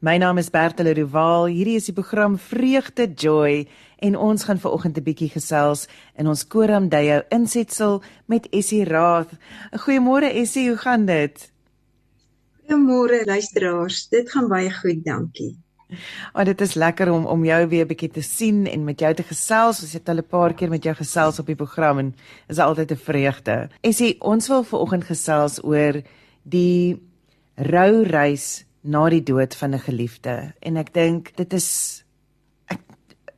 My naam is Bertel Rival. Hierdie is die program Vreugde Joy en ons gaan vanoggend 'n bietjie gesels in ons Koram Dayo insetsel met Essie Raad. Goeiemôre Essie, hoe gaan dit? Goeiemôre luisteraars. Dit gaan baie goed, dankie. Oh, dit is lekker om om jou weer 'n bietjie te sien en met jou te gesels. Ons het al 'n paar keer met jou gesels op die program en is altyd 'n vreugde. Essie, ons wil vanoggend gesels oor die rou reis na die dood van 'n geliefde. En ek dink dit is ek,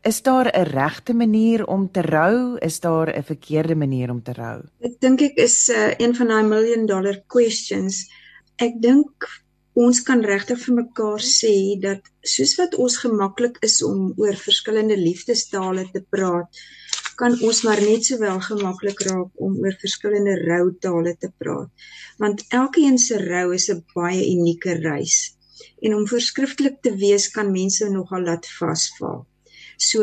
is daar 'n regte manier om te rou? Is daar 'n verkeerde manier om te rou? Ek dink ek is uh, een van daai million dollar questions. Ek dink ons kan regtig vir mekaar sê dat soos wat ons gemaklik is om oor verskillende liefdestale te praat kan ons maar net sowel gemaklik raak om oor verskillende routale te praat. Want elkeen se rou is 'n baie unieke reis en om verskriftelik te wees kan mense nogal laat vasval. So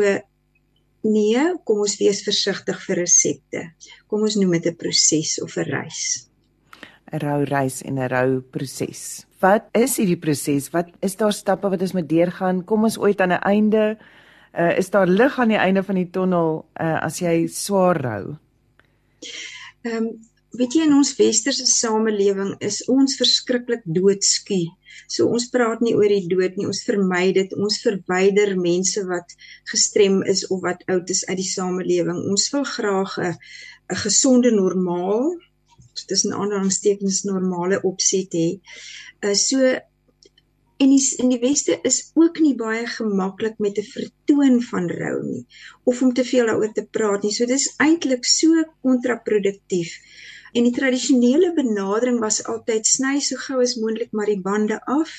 nee, kom ons wees versigtig vir resepte. Kom ons noem dit 'n proses of 'n reis. 'n Rou reis en 'n rou proses. Wat is hierdie proses? Wat is daar stappe wat ons moet deurgaan? Kom ons ooit aan 'n einde? Uh, is daar lig aan die einde van die tonnel uh, as jy swaar rou? Ehm um, weet jy in ons westerse samelewing is ons verskriklik doodskie. So ons praat nie oor die dood nie, ons vermy dit. Ons verwyder mense wat gestrem is of wat oud is uit die samelewing. Ons wil graag 'n 'n gesonde normaal tussen aanhalingstekens normale opset hê. Uh so en die in die weste is ook nie baie gemaklik met 'n vertoon van rou nie of om te veel daaroor te praat nie. So dis eintlik so kontraproduktief. En die tradisionele benadering was altyd sny so gou as moontlik maar die bande af,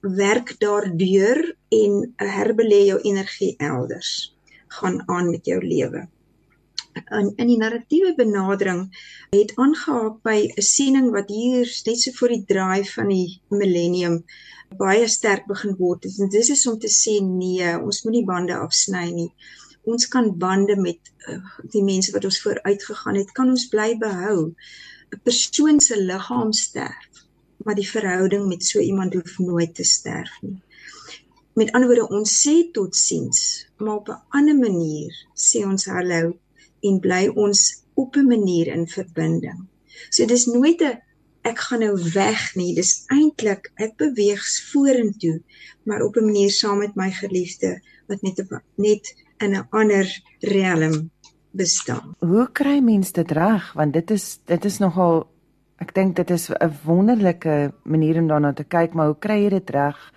werk daardeur en herbelê jou energie elders. Gaan aan met jou lewe. In in die narratiewe benadering het aangehaak by 'n siening wat hier net so voor die draai van die millennium baie sterk begin word. Dit is om te sê nee, ons moenie bande afsny nie ons kan bande met uh, die mense wat ons vooruit gegaan het, kan ons bly behou. 'n Persoon se liggaam sterf, maar die verhouding met so iemand hoef nooit te sterf nie. Met ander woorde, ons sê totsiens, maar op 'n ander manier sê ons hallo en bly ons op 'n manier in verbinding. So dis nooit 'n ek gaan nou weg nie. Dis eintlik ek beweeg vorentoe, maar op 'n manier saam met my geliefde wat net net in 'n ander riem bestaan. Hoe kry mens dit reg? Want dit is dit is nogal ek dink dit is 'n wonderlike manier om daarna te kyk, maar hoe kry jy dit reg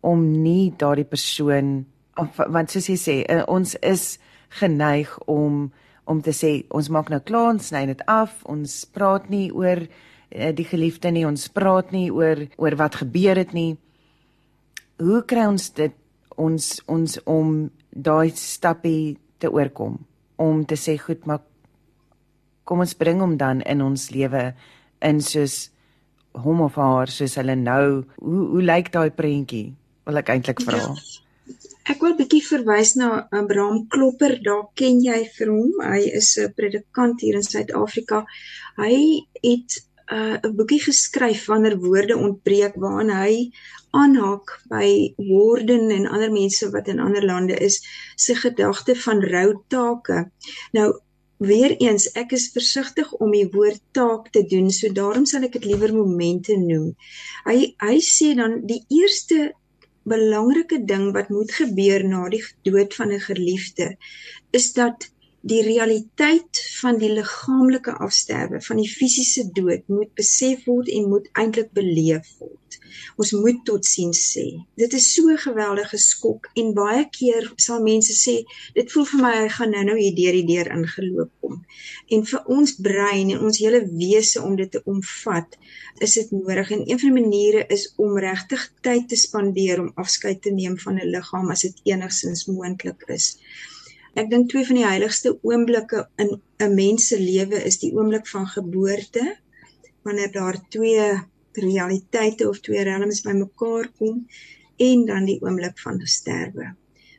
om nie daardie persoon of, want soos jy sê, eh, ons is geneig om om te sê ons maak nou klaar, ons sny dit af, ons praat nie oor eh, die geliefde nie, ons praat nie oor oor wat gebeur het nie. Hoe kry ons dit ons ons om daai stappie te oorkom om te sê goed maar kom ons bring hom dan in ons lewe in soos hom of haar soos hulle nou. Hoe hoe lyk daai prentjie? Wil ek eintlik vra. Ja. Ek wil bietjie verwys na Abraham Klopper daar ken jy vir hom. Hy is 'n predikant hier in Suid-Afrika. Hy het uh, 'n uh, boekie geskryf wanneer woorde ontbreek waarin hy aanhaak by Warden en ander mense wat in ander lande is se gedagte van rou take. Nou weer eens, ek is versigtig om die woord taak te doen, so daarom sal ek dit liewer momente noem. Hy hy sê dan die eerste belangrike ding wat moet gebeur na die dood van 'n geliefde is dat die realiteit van die liggaamlike afsterwe, van die fisiese dood moet besef word en moet eintlik beleef word. Ons moet totsiens sê. Dit is so 'n geweldige skok en baie keer sal mense sê dit voel vir my hy gaan nou-nou hier deur die deur ingeloop kom. En vir ons brein en ons hele wese om dit te omvat, is dit nodig en een van die maniere is om regtig tyd te spandeer om afskeid te neem van 'n liggaam as dit enigsins moontlik is. Ek dink twee van die heiligste oomblikke in 'n mens se lewe is die oomblik van geboorte wanneer daar twee realiteite of twee realms bymekaar kom en dan die oomblik van sterwe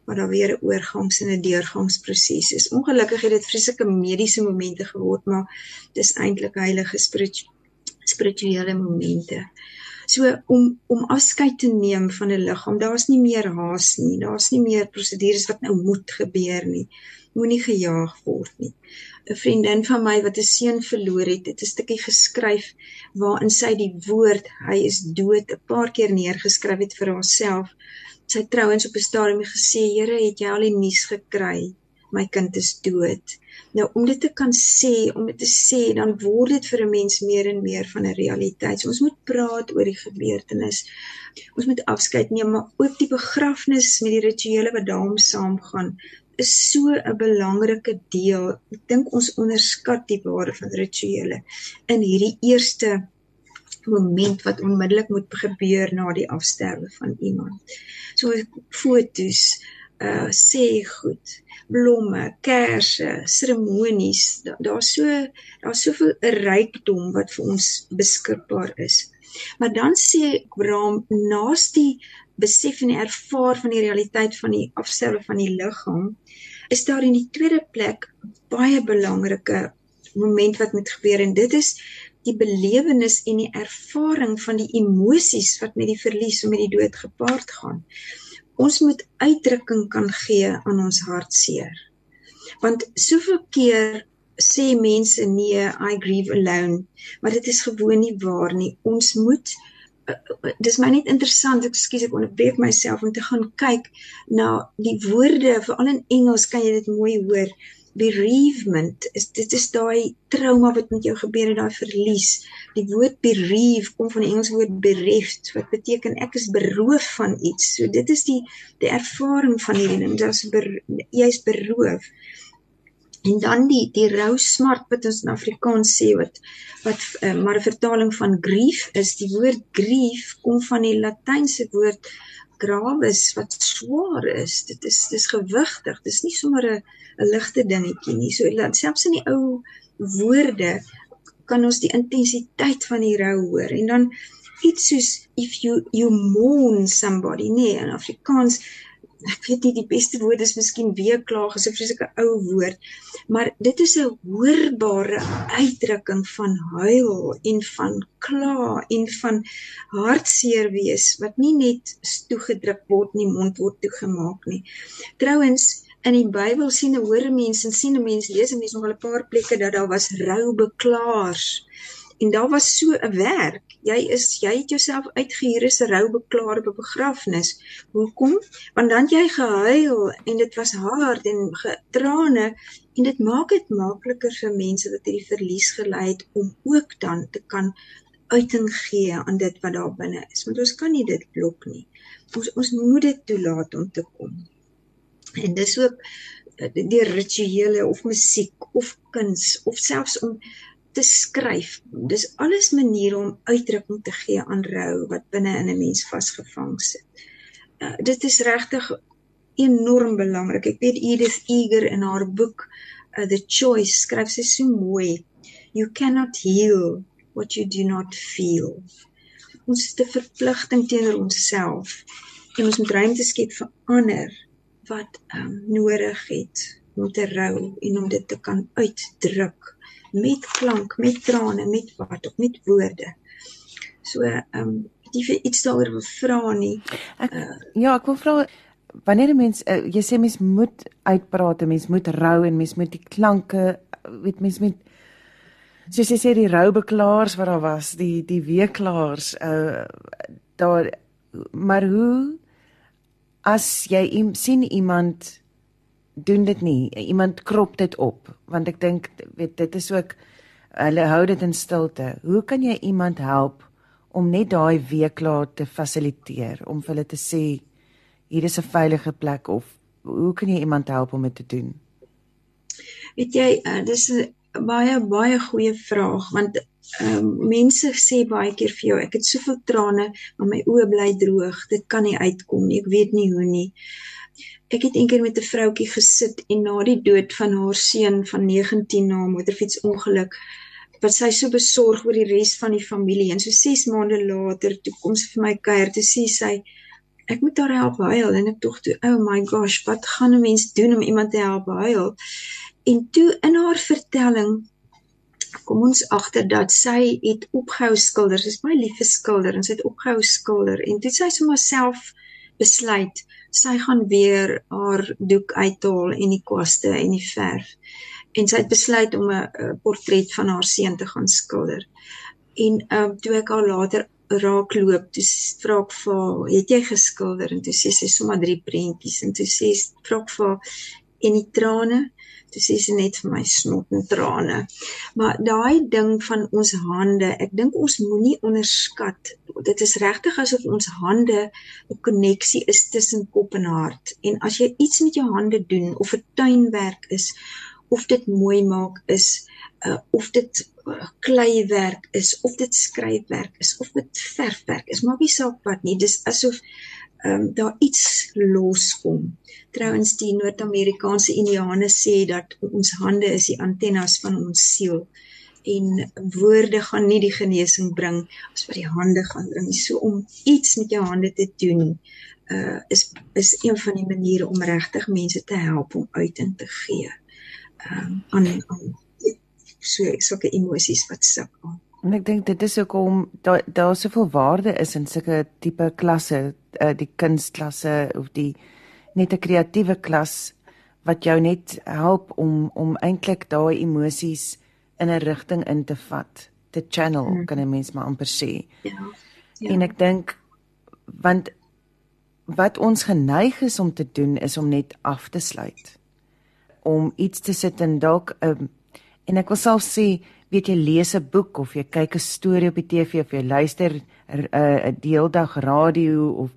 waar daar weer 'n oorgangs en 'n deurgangsproses is. Ongelukkig het dit vreeslike mediese momente geword, maar dis eintlik heilige spiritu spirituele momente. So om om afskeid te neem van 'n liggaam, daar's nie meer haas nie. Daar's nie meer prosedures wat nou moet gebeur nie. Moenie gejaag word nie. 'n Vriendin van my wat 'n seun verloor het, het 'n stukkie geskryf waarin sy die woord hy is dood 'n paar keer neergeskryf het vir haarself. Sy trouens op 'n stadium gesê, "Here, het jy al die nuus gekry? My kind is dood." Nou om dit te kan sê, om dit te sê, dan word dit vir 'n mens meer en meer van 'n realiteit. So ons moet praat oor die gebeurtenis. Ons moet afskeid neem, maar ook die begrafnis met die rituele wat daarmee saamgaan is so 'n belangrike deel. Ek dink ons onderskat die waarde van rituele in hierdie eerste moment wat onmiddellik moet gebeur na die afsterwe van iemand. So fotos, uh sê goed blomme, kersse, seremonies. Daar's so daar's soveel rykdom wat vir ons beskikbaar is. Maar dan sê Abraham naas die besef en die ervaar van die realiteit van die afsterwe van die liggaam, is daar in die tweede plek baie belangrike moment wat moet gebeur en dit is die belewenis en die ervaring van die emosies wat met die verlies en met die dood gepaard gaan ons moet uitdrukking kan gee aan ons hartseer. Want soveel keer sê mense nee, I grieve alone, maar dit is gewoon nie waar nie. Ons moet uh, uh, dis my net interessant, ekskuus ek onderbreek myself om te gaan kyk na die woorde, veral in Engels kan jy dit mooi hoor bereavement is dit is daai trauma wat met jou gebeur het daai verlies. Die woord bereave kom van die Engelse woord bereft wat beteken ek is beroof van iets. So dit is die die ervaring van hierdie ding dis ber, jy's beroof. En dan die die rou smart wat ons in Afrikaans sê wat wat uh, maar 'n vertaling van grief is die woord grief kom van die latynse woord gravis wat swaar is. Dit is dis gewigtig. Dis nie sommer 'n 'n ligte dingetjie nie. So selfs in die ou woorde kan ons die intensiteit van die rou hoor. En dan iets soos if you you mourn somebody, nee, in Afrikaans ek weet nie die beste woord is miskien weeklaag is 'n vreeslike ou woord maar dit is 'n hoorbare uitdrukking van huil en van kla en van hartseer wees wat nie net toegedruk word nie mond word toegemaak nie. Trouens in die Bybel sien 'n hoor mense en sien 'n mens lees 'n mens nog al 'n paar plekke dat daar was rou beklaars en daar was so 'n werk. Jy is jy het jouself uitgehuur as 'n roubeklaar op 'n begrafnis. Hoekom? Want dan jy gehuil en dit was hard en getrane en dit maak dit makliker vir mense wat hierdie verlies gely het om ook dan te kan uiting gee aan dit wat daar binne is. Want ons kan nie dit blok nie. Ons ons moet dit toelaat om te kom. En dis ook eh, die rituele of musiek of kuns of selfs om te skryf. Dis alles maniere om uitdrukking te gee aan rou wat binne in 'n mens vasgevang sit. Uh, dit is regtig enorm belangrik. Ek weet Edith Eger in haar boek uh, The Choice skryf sy so mooi. You cannot heal what you do not feel. Ons het 'n verpligting teenoor onsself en ons moet ruimte skep vir ander wat um, nodig het om te rou en om dit te kan uitdruk met klank, met trane, met wat of met woorde. So ehm um, jy vir iets daaroor wil vra nie. Ek, uh, ja, ek wil vra wanneer 'n mens uh, jy sê mens moet uitpraat, mens moet rou en mens moet die klanke weet mens moet soos jy sê die roubeklaars wat daar was, die die weeklaars uh daar maar hoe as jy sien iemand doen dit nie. Iemand krop dit op want ek dink weet dit is ook hulle hou dit in stilte. Hoe kan jy iemand help om net daai weeklaar te fasiliteer om vir hulle te sê hier is 'n veilige plek of hoe kan jy iemand help om dit te doen? Weet jy, uh, dis 'n baie baie goeie vraag want ehm um, mense sê baie keer vir jou ek het soveel trane maar my oë bly droog. Dit kan nie uitkom nie. Ek weet nie hoe nie ek het eendag met 'n vroutjie gesit en na die dood van haar seun van 19 na 'n motorfietsongeluk wat sy so besorg oor die res van die familie. En so 6 maande later toe kom sy vir my kuier te sê sy ek moet haar help huil. En ek dink toe oh my gosh wat gaan 'n mens doen om iemand te help huil? En toe in haar vertelling kom ons agter dat sy het opgehou skilder. Sy's baie lief vir skilder en sy het opgehou skilder. En toe sy sommer self besluit sy gaan weer haar doek uithaal en die kwaste en die verf. En sy het besluit om 'n portret van haar seun te gaan skilder. En ehm um, toe ek haar later raak loop, toe vra ek vir, "Het jy geskilder?" En toe sê sy sommer drie prentjies en toe sê vra ek vir en die trane toe sê sy net vir my snot en trane. Maar daai ding van ons hande, ek dink ons moenie onderskat. Dit is regtig asof ons hande 'n koneksie is tussen kop en hart. En as jy iets met jou hande doen of 'n tuinwerk is of dit mooi maak is, uh, of dit uh, kleiwerk is of dit skryfwerk is of dit verfwerk is, maak nie saak wat nie. Dis asof um, daar iets loskom. Trouwens die Noord-Amerikaanse Indiane sê dat ons hande is die antennes van ons siel en woorde gaan nie die genesing bring as wat die hande gaan bring. So om iets met jou hande te doen uh is is een van die maniere om regtig mense te help om uit in te gee. Ehm um, aan aan so sulke emosies wat sukkel. En ek dink dit is ook om daar daar soveel waarde is in sulke tipe klasse, uh, die kunstklasse of die net 'n kreatiewe klas wat jou net help om om eintlik daai emosies in 'n rigting in te vat, te channel, mm. kan 'n mens maar amper sê. Ja. ja. En ek dink want wat ons geneig is om te doen is om net af te sluit. Om iets te sit en dalk 'n um, en ek wil self sê weet jy lees 'n boek of jy kyk 'n storie op die TV of jy luister 'n uh, 'n deeldag radio of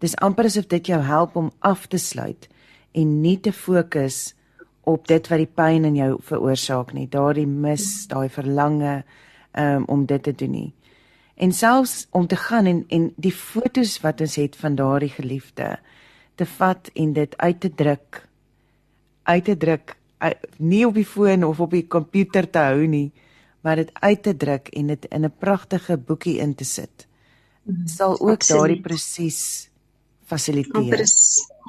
dis amper asof dit jou help om af te sluit en nie te fokus op dit wat die pyn in jou veroorsaak nie daardie mis daai verlange um, om dit te doen nie. En selfs om te gaan en en die fotos wat ons het van daardie geliefde te vat en dit uit te druk uit te druk nie op die foon of op die komputer te hou nie maar dit uit te druk en dit in 'n pragtige boekie in te sit mhm. sal ook daardie proses fasiliteer.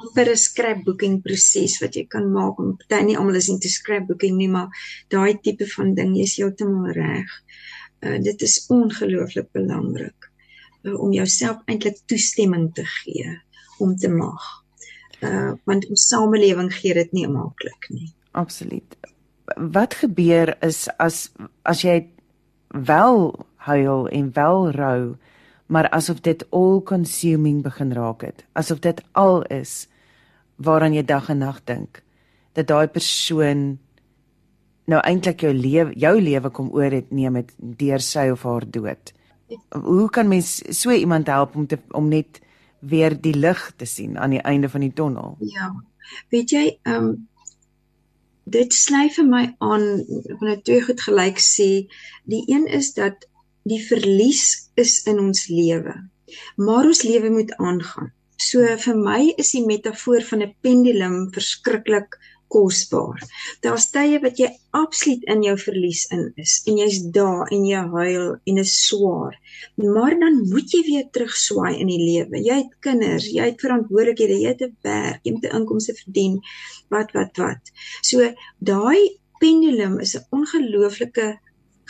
Amper 'n scrapbooking proses wat jy kan maak om party nie almal is into scrapbooking nie, maar daai tipe van ding is heeltemal reg. Uh dit is ongelooflik belangrik uh, om jouself eintlik toestemming te gee om te mag. Uh want ons samelewing gee dit nie maklik nie. Absoluut wat gebeur is as as jy wel huil en wel rou maar asof dit all consuming begin raak het asof dit al is waaraan jy dag en nag dink dat daai persoon nou eintlik jou lewe jou lewe kom oor het neem met deur sy of haar dood. Hoe kan mens so iemand help om te om net weer die lig te sien aan die einde van die tonnel? Ja. Weet jy um dit sny vir my aan wanneer twee goed gelyk sê. Die een is dat die verlies is in ons lewe maar ons lewe moet aangaan. So vir my is die metafoor van 'n pendulum verskriklik kosbaar. Daar's tye wat jy absoluut in jou verlies in is en jy's daar en jy huil en is swaar. Maar dan moet jy weer terugswaai in die lewe. Jy het kinders, jy het verantwoordelikhede, jy het 'n werk, jy moet 'n inkomste verdien. Wat wat wat. So daai pendulum is 'n ongelooflike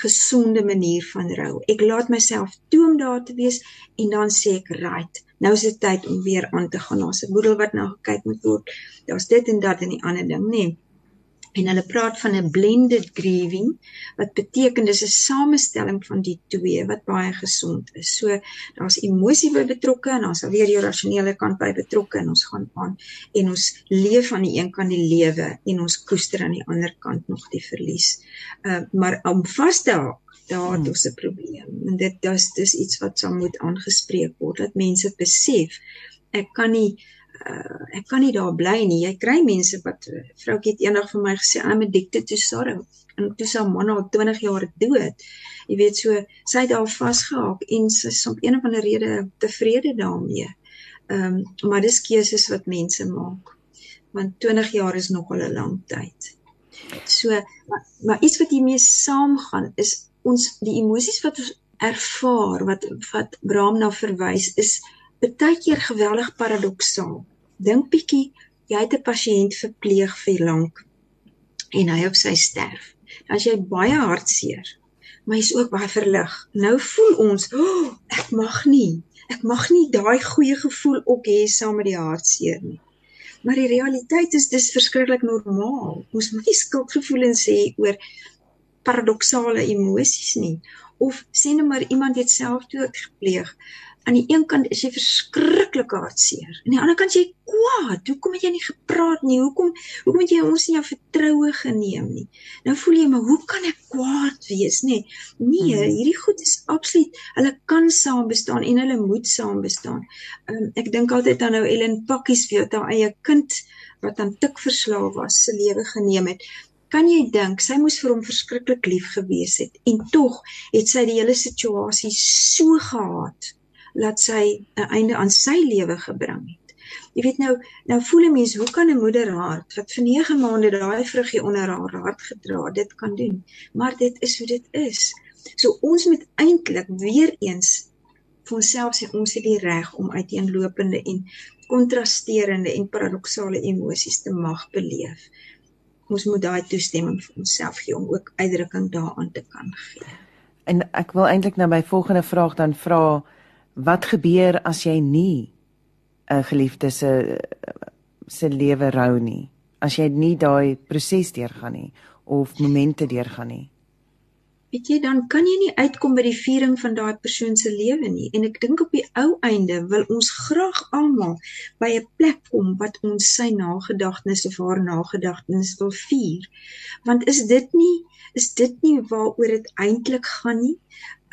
gesonde manier van rou. Ek laat myself toe om daar te wees en dan sê ek, "Right, nou is dit tyd om weer aan te gaan. Daar's 'n boedel wat nou gekyk moet word. Daar's dit en dat en die ander ding, nê." Nee. En hulle praat van 'n blended grieving wat beteken dis 'n samestelling van die twee wat baie gesond is. So daar's emosie by betrokke en daar's alweer jou rasionele kant by betrokke en ons gaan aan en ons leef aan die een kant die lewe en ons koester aan die ander kant nog die verlies. Uh maar om vas te hou daar het hmm. ons 'n probleem en dit dis dis iets wat sal moet aangespreek word dat mense besef ek kan nie uh, ek kan nie daar bly nie. Jy kry mense wat uh, vroukie het eendag vir my gesê I'm addicted to sorrow. En toe sy man al 20 jaar dood. Jy weet so, sy het daar vasgehaak en sy is op een of ander rede tevrede daarmee. Ehm um, maar dis keuses wat mense maak. Want 20 jaar is nog al 'n lang tyd. So maar, maar iets wat hiermee saamgaan is ons die emosies wat ons ervaar wat wat Bram na verwys is baie keer geweldig paradoksaal dink bietjie jy het 'n pasiënt verpleeg vir lank en hy op sy sterf. As jy baie hartseer maar hy's ook baie verlig. Nou voel ons, oh, ek mag nie. Ek mag nie daai goeie gevoel ook hê saam met die hartseer nie. Maar die realiteit is dis verskriklik normaal. Ons moet nie skuldgevoelens hê oor paradoksale emosies nie. Of sê net maar iemand het selfdood gepleeg aan die een kant is jy verskriklik hartseer. Aan die ander kant jy kwaad. Hoekom het jy nie gepraat nie? Hoekom hoekom het jy ons nie jou vertroue geneem nie? Nou voel jy maar hoe kan ek kwaad wees, nê? Nee, nee hmm. hierdie goed is absoluut hulle kan saam bestaan en hulle moet saam bestaan. Um, ek dink altyd aan nou Ellen Pakkies vir jou eie kind wat aan tik verslaaf was, se lewe geneem het. Kan jy dink sy moes vir hom verskriklik lief gewees het en tog het sy die hele situasie so gehaat laat sy 'n einde aan sy lewe gebring het. Jy weet nou, nou voel 'n mens, hoe kan 'n moeder hart wat vir 9 maande daai vruggie onder haar hart gedra het, dit kan doen? Maar dit is hoe dit is. So ons moet eintlik weer eens vir onsself sê ons het die reg om uiteenlopende en kontrasterende en paradoksale emosies te mag beleef. Ons moet daai toestemming vir onsself gee om ook uitdrukking daaraan te kan gee. En ek wil eintlik nou my volgende vraag dan vra wat gebeur as jy nie 'n geliefde se se lewe rou nie? As jy nie daai proses deurgaan nie of momente deurgaan nie weet jy dan kan jy nie uitkom by die viering van daai persoon se lewe nie. En ek dink op die ou einde wil ons graag almal by 'n plek kom wat ons sy nagedagtenis of haar nagedagtenis wil vier. Want is dit nie is dit nie waaroor dit eintlik gaan nie?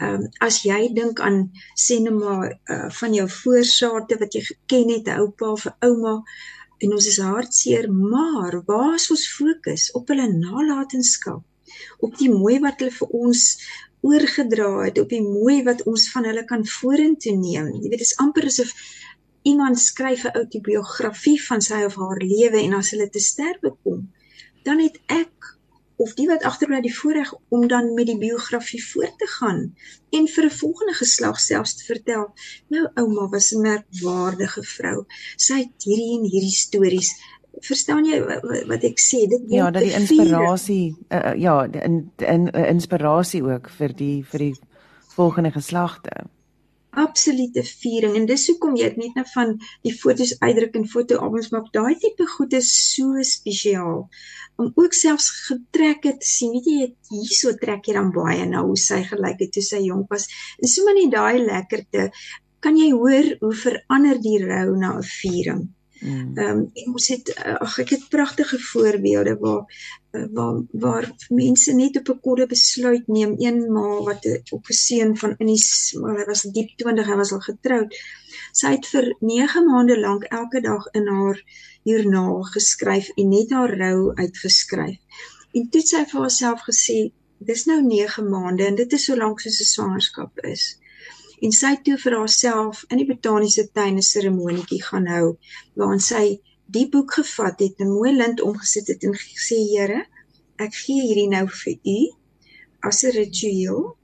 Um, as jy dink aan sê net maar uh, van jou voorsaate wat jy geken het, oupa of ouma en ons is hartseer, maar waar is ons fokus? Op hulle nalatenskap? Op die mooi wat hulle vir ons oorgedra het, op die mooi wat ons van hulle kan vorentoe neem. Jy weet, dit is amper asof iemand skryf 'n outobiografie van sy of haar lewe en as hulle te sterwe kom, dan het ek of die wat agterbly die voorreg om dan met die biografie voort te gaan en vir 'n volgende geslag selfs te vertel. Nou ouma was 'n merkwaardige vrou. Sy het hierdie en hierdie stories. Verstaan jy wat ek sê? Dit Ja, dat die inspirasie uh, uh, ja, in in uh, inspirasie ook vir die vir die volgende geslagte absolute viering en dis hoekom jy net nou van die fotos uitdruk en fotoalbums maak daai tipe goed is so spesiaal om ook selfs getrek het sien weet jy hierso trek jy dan baie na hoe sy gelyk het toe sy jonk was en sommer net daai lekkerte kan jy hoor hoe verander die rou na 'n viering. Ehm um, en ons het eh, ag ek het pragtige voorbeelde waar eh, waar waar mense net op 'n kodde besluit neem een ma wat op 'n seun van in die maar hy was diep 20 hy was al getroud. Sy het vir 9 maande lank elke dag in haar joernaal geskryf en net haar rou uitgeskryf. En toe het sy vir haarself gesê dis nou 9 maande en dit is so lank soos 'n swangerskap is en sy het toe vir haarself in die botaniese tuin 'n seremonietjie gaan hou waarin sy die boek gevat het, 'n mooi lint omgesit het en gesê Here, ek gee hierdie nou vir u as 'n ritueel.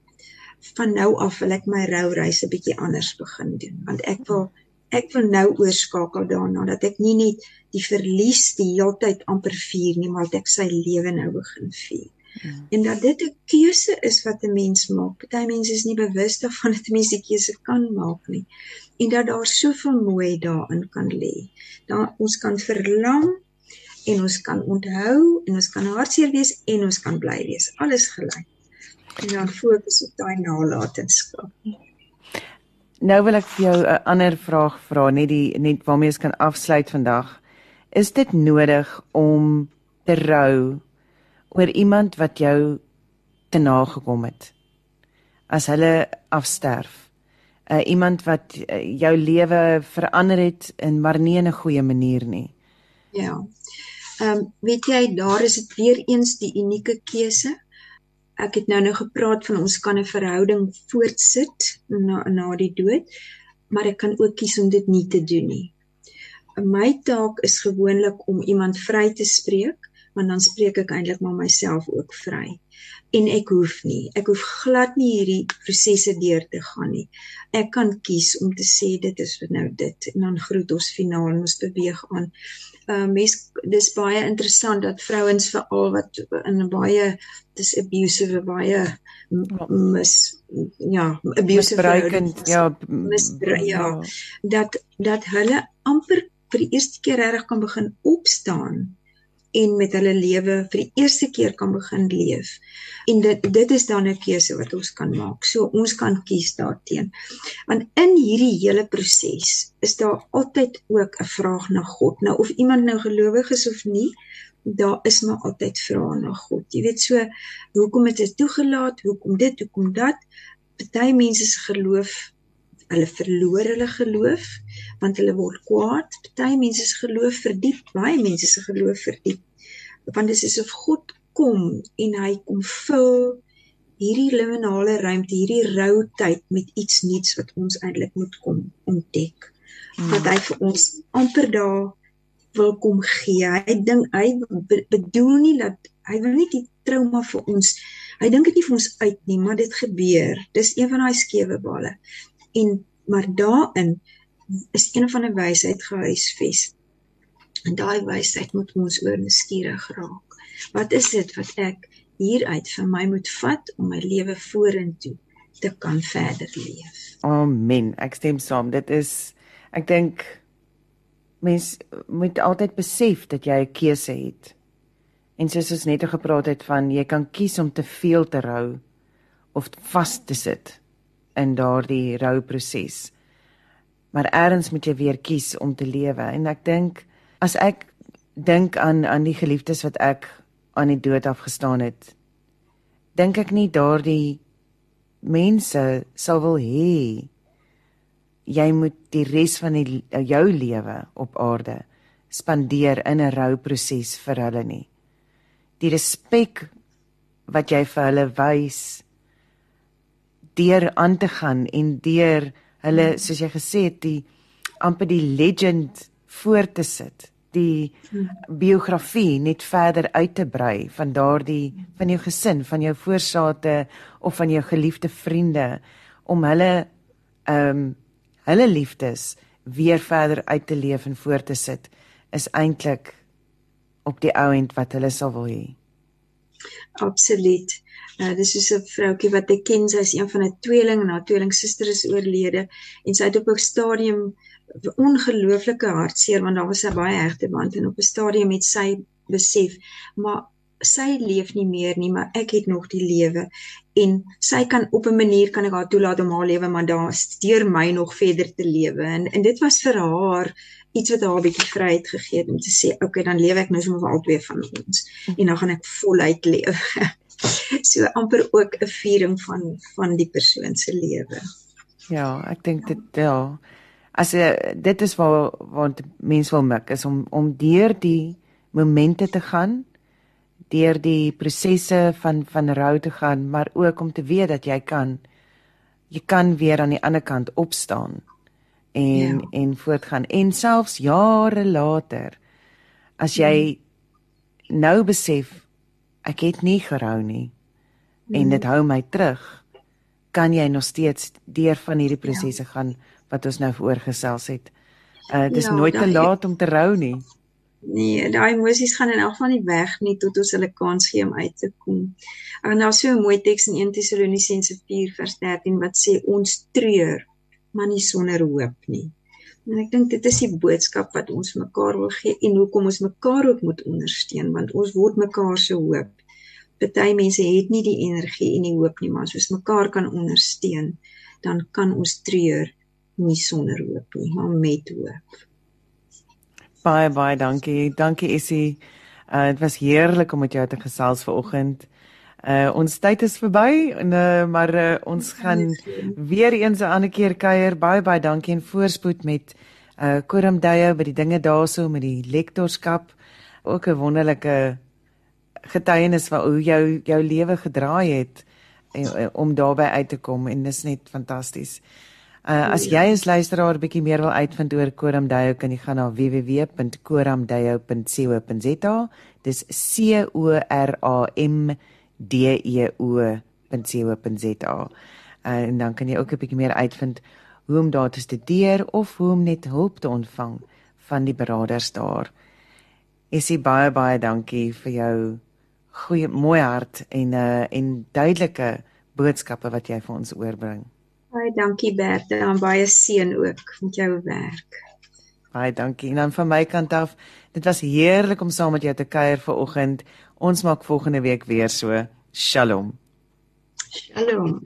Van nou af wil ek my roureis 'n bietjie anders begin doen want ek wil ek wil nou oorskakel daarna dat ek nie net die verlies die heeltyd amper vier nie, maar dat ek sy lewe nou begin vier. En dat dit 'n keuse is wat 'n mens maak. Party mense is nie bewus daarvan dat 'n mens die keuse kan maak nie. En dat daar soveel mooi daarin kan lê. Daar ons kan verlang en ons kan onthou en ons kan hartseer wees en ons kan bly wees. Alles gelyk. En dan fokus op daai nalatenskap. Nou wil ek vir jou 'n ander vraag vra, net die net waarmee ons kan afsluit vandag. Is dit nodig om te rou oor iemand wat jou te nagekom het as hulle afsterf. Uh, iemand wat uh, jou lewe verander het en maar nie in 'n goeie manier nie. Ja. Ehm um, weet jy daar is dit weer eens die unieke keuse. Ek het nou nou gepraat van ons kan 'n verhouding voortsit na na die dood, maar ek kan ook kies om dit nie te doen nie. My taak is gewoonlik om iemand vry te spreek want dan spreek ek eintlik maar myself ook vry. En ek hoef nie, ek hoef glad nie hierdie prosesse deur te gaan nie. Ek kan kies om te sê dit is nou dit en dan groet ons finaal en ons beweeg aan. Uh mes dis baie interessant dat vrouens veral wat in 'n baie dis abusive baie ja. mis ja abusive misbruikend ja misbruik ja, ja dat dat hulle amper vir die eerste keer reg kan begin opstaan en met hulle lewe vir die eerste keer kan begin leef. En dit dit is dan 'n keuse wat ons kan maak. So ons kan kies daarteen. Want in hierdie hele proses is daar altyd ook 'n vraag na God. Nou of iemand nou gelowig is of nie, daar is maar altyd vrae na God. Jy weet so, hoekom het dit toegelaat? Hoekom dit? Hoekom dat? Party mense se geloof hulle verloor hulle geloof want hulle word kwaad. Party mense se geloof verdiep, baie mense se geloof verdiep. Want dit is asof God kom en hy kom vul hierdie liminale ruimte, hierdie rou tyd met iets nuuts wat ons eintlik moet kom ontdek. Hmm. Wat hy vir ons amper daar wil kom gee. Hy dink hy bedoel nie dat hy wil nie die trauma vir ons. Hy dink dit nie vir ons uit nie, maar dit gebeur. Dis een van daai skewe bale en maar daarin is een van 'n wysheid gehuisves. En daai wysheid moet ons oor nuuskierig raak. Wat is dit wat ek hieruit vir my moet vat om my lewe vorentoe te kan verder leef? Amen. Ek stem saam. Dit is ek dink mens moet altyd besef dat jy 'n keuse het. En soos ons net gepraat het van jy kan kies om te veel te rou of vas te sit in daardie rouproses. Maar eers moet jy weer kies om te lewe en ek dink as ek dink aan aan die geliefdes wat ek aan die dood afgestaan het, dink ek nie daardie mense sal wil hê jy moet die res van die, jou lewe op aarde spandeer in 'n rouproses vir hulle nie. Die respek wat jy vir hulle wys deur aan te gaan en deur hulle soos jy gesê het die amper die legend voor te sit die biografie net verder uit te brei van daardie van jou gesin, van jou voorsate of van jou geliefde vriende om hulle ehm um, hulle liefdes weer verder uit te leef en voor te sit is eintlik op die ou end wat hulle sal wil hê. Absoluut. Uh, dis soos 'n vroutjie wat ek ken, sy is een van 'n tweeling en haar tweelingsuster is oorlede en sy het op 'n stadium ongelooflike hartseer want daar was 'n baie hegte band en op 'n stadium het sy besef, maar sy leef nie meer nie, maar ek het nog die lewe en sy kan op 'n manier kan ek haar toelaat om haar lewe maar daar steur my nog verder te lewe en en dit was vir haar iets wat haar 'n bietjie vryheid gegee het om te sê, "Oké, okay, dan lewe ek nou sommer vir albei van ons en dan gaan ek voluit lewe." so amper ook 'n viering van van die persoon se lewe. Ja, ek dink dit ja. As uh, dit is waar waar mense wil mik is om om deur die momente te gaan, deur die prosesse van van rou te gaan, maar ook om te weet dat jy kan jy kan weer aan die ander kant opstaan en ja. en voortgaan en selfs jare later as jy hmm. nou besef ek het nie gerou nie mm. en dit hou my terug kan jy nog steeds deur van hierdie prosesse ja. gaan wat ons nou voorgesels het uh dis ja, nooit te laat om te rou nie nee daai emosies gaan in elk geval nie weg nie tot ons hulle kans gee om uit te kom en daar's so 'n mooi teks in 1 Tessalonisense 4 vers 13 wat sê ons treur maar nie sonder hoop nie En ek dink dit is die boodskap wat ons mekaar wil gee en hoekom ons mekaar ook moet ondersteun want ons word mekaar se hoop. Party mense het nie die energie en die hoop nie, maar as ons mekaar kan ondersteun, dan kan ons treur nie sonder hoop nie, maar met hoop. Baie baie dankie. Dankie Essie. Uh dit was heerlik om met jou te gesels vanoggend. Uh ons tyd is verby en uh, maar uh, ons gaan weer eens 'n ander keer kuier. Baie baie dankie en voorspoed met uh Koram Dayo by die dinge daarso met die lektorskap. Ook 'n wonderlike getuienis van hoe jou jou lewe gedraai het en, om daarbey uit te kom en dis net fantasties. Uh, as jy as luisteraar bietjie meer wil uitvind oor Koramdeo, kan jy gaan na www.koramdeo.co.za. Dis C O R A M D E O.co.za. Uh, en dan kan jy ook 'n bietjie meer uitvind hoe om daar te studeer of hoe om net hulp te ontvang van die beraders daar. Jy baie baie dankie vir jou goeie mooi hart en uh en duidelike boodskappe wat jy vir ons oorbring. Baie dankie Bertha en baie seën ook met jou werk. Baie dankie. En dan van my kant af, dit was heerlik om saam met jou te kuier vanoggend. Ons maak volgende week weer so. Shalom. Shalom.